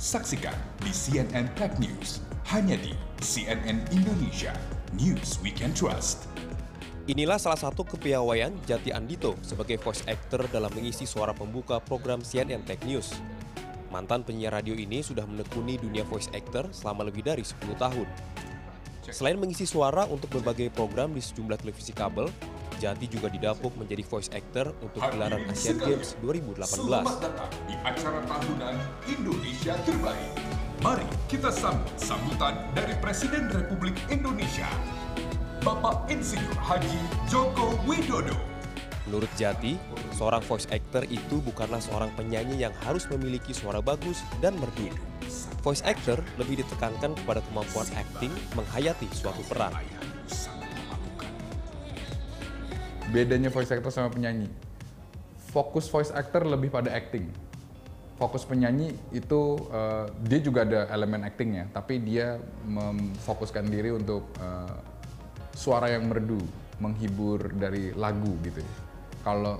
Saksikan di CNN Tech News, hanya di CNN Indonesia, News We Can Trust. Inilah salah satu kepiawaian Jati Andito sebagai voice actor dalam mengisi suara pembuka program CNN Tech News. Mantan penyiar radio ini sudah menekuni dunia voice actor selama lebih dari 10 tahun. Selain mengisi suara untuk berbagai program di sejumlah televisi kabel, Jati juga didapuk menjadi voice actor untuk gelaran Asian Games 2018. Selamat datang di acara tahunan Indonesia Terbaik. Mari kita sambut sambutan dari Presiden Republik Indonesia, Bapak Insinyur Haji Joko Widodo. Menurut Jati, seorang voice actor itu bukanlah seorang penyanyi yang harus memiliki suara bagus dan merdu. Voice actor lebih ditekankan kepada kemampuan acting menghayati suatu peran. bedanya voice actor sama penyanyi. Fokus voice actor lebih pada acting. Fokus penyanyi itu uh, dia juga ada elemen actingnya, tapi dia memfokuskan diri untuk uh, suara yang merdu, menghibur dari lagu gitu. Kalau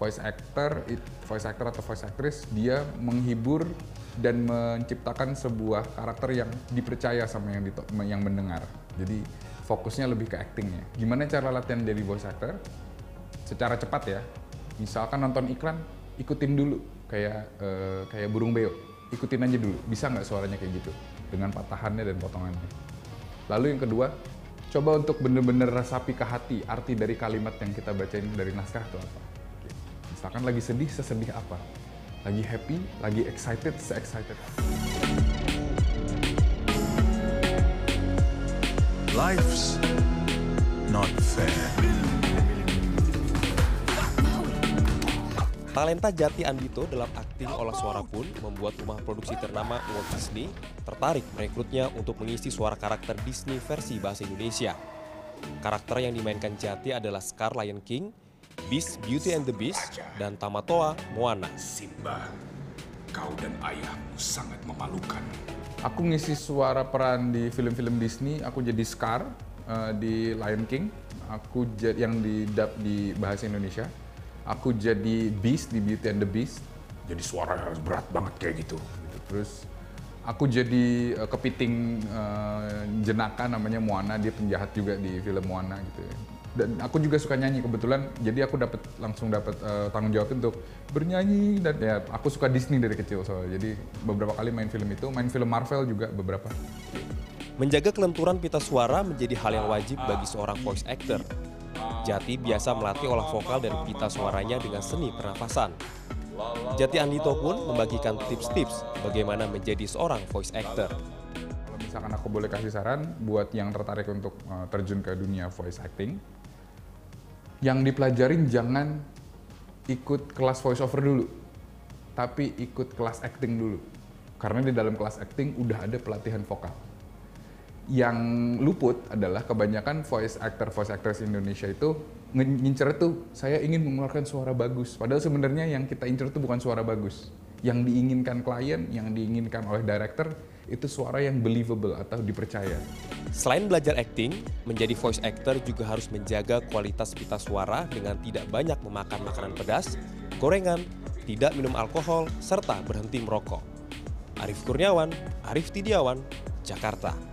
voice actor, voice actor atau voice actress dia menghibur dan menciptakan sebuah karakter yang dipercaya sama yang yang mendengar. Jadi fokusnya lebih ke actingnya. Gimana cara latihan dari voice actor? secara cepat ya. Misalkan nonton iklan, ikutin dulu kayak uh, kayak burung beo. Ikutin aja dulu, bisa nggak suaranya kayak gitu dengan patahannya dan potongannya. Lalu yang kedua, coba untuk bener-bener rasapi ke hati arti dari kalimat yang kita bacain dari naskah itu apa. Misalkan lagi sedih, sesedih apa? Lagi happy, lagi excited, se-excited apa? Life's not fair. Talenta Jati Andito dalam akting olah suara pun membuat rumah produksi ternama Walt Disney tertarik merekrutnya untuk mengisi suara karakter Disney versi bahasa Indonesia. Karakter yang dimainkan Jati adalah Scar Lion King, Beast Beauty and the Beast, dan Tamatoa Moana. Simba, kau dan ayahmu sangat memalukan. Aku ngisi suara peran di film-film Disney, aku jadi Scar uh, di Lion King, aku yang di dub di bahasa Indonesia aku jadi Beast di Beauty and the Beast. Jadi suara harus berat banget kayak gitu. Terus aku jadi uh, kepiting uh, jenaka namanya Moana, dia penjahat juga di film Moana gitu ya. Dan aku juga suka nyanyi kebetulan, jadi aku dapat langsung dapat uh, tanggung jawab untuk bernyanyi dan ya aku suka Disney dari kecil soalnya. Jadi beberapa kali main film itu, main film Marvel juga beberapa. Menjaga kelenturan pita suara menjadi hal yang wajib bagi seorang voice actor. Jati biasa melatih olah vokal dan pita suaranya dengan seni pernafasan. Jati Andito pun membagikan tips-tips bagaimana menjadi seorang voice actor. Kalau misalkan aku boleh kasih saran buat yang tertarik untuk uh, terjun ke dunia voice acting, yang dipelajarin jangan ikut kelas voice over dulu, tapi ikut kelas acting dulu. Karena di dalam kelas acting udah ada pelatihan vokal. Yang luput adalah kebanyakan voice actor voice actress Indonesia itu ngincer tuh saya ingin mengeluarkan suara bagus. Padahal sebenarnya yang kita incer tuh bukan suara bagus. Yang diinginkan klien yang diinginkan oleh director itu suara yang believable atau dipercaya. Selain belajar acting menjadi voice actor juga harus menjaga kualitas pita suara dengan tidak banyak memakan makanan pedas gorengan tidak minum alkohol serta berhenti merokok. Arif Kurniawan Arif Tidiawan Jakarta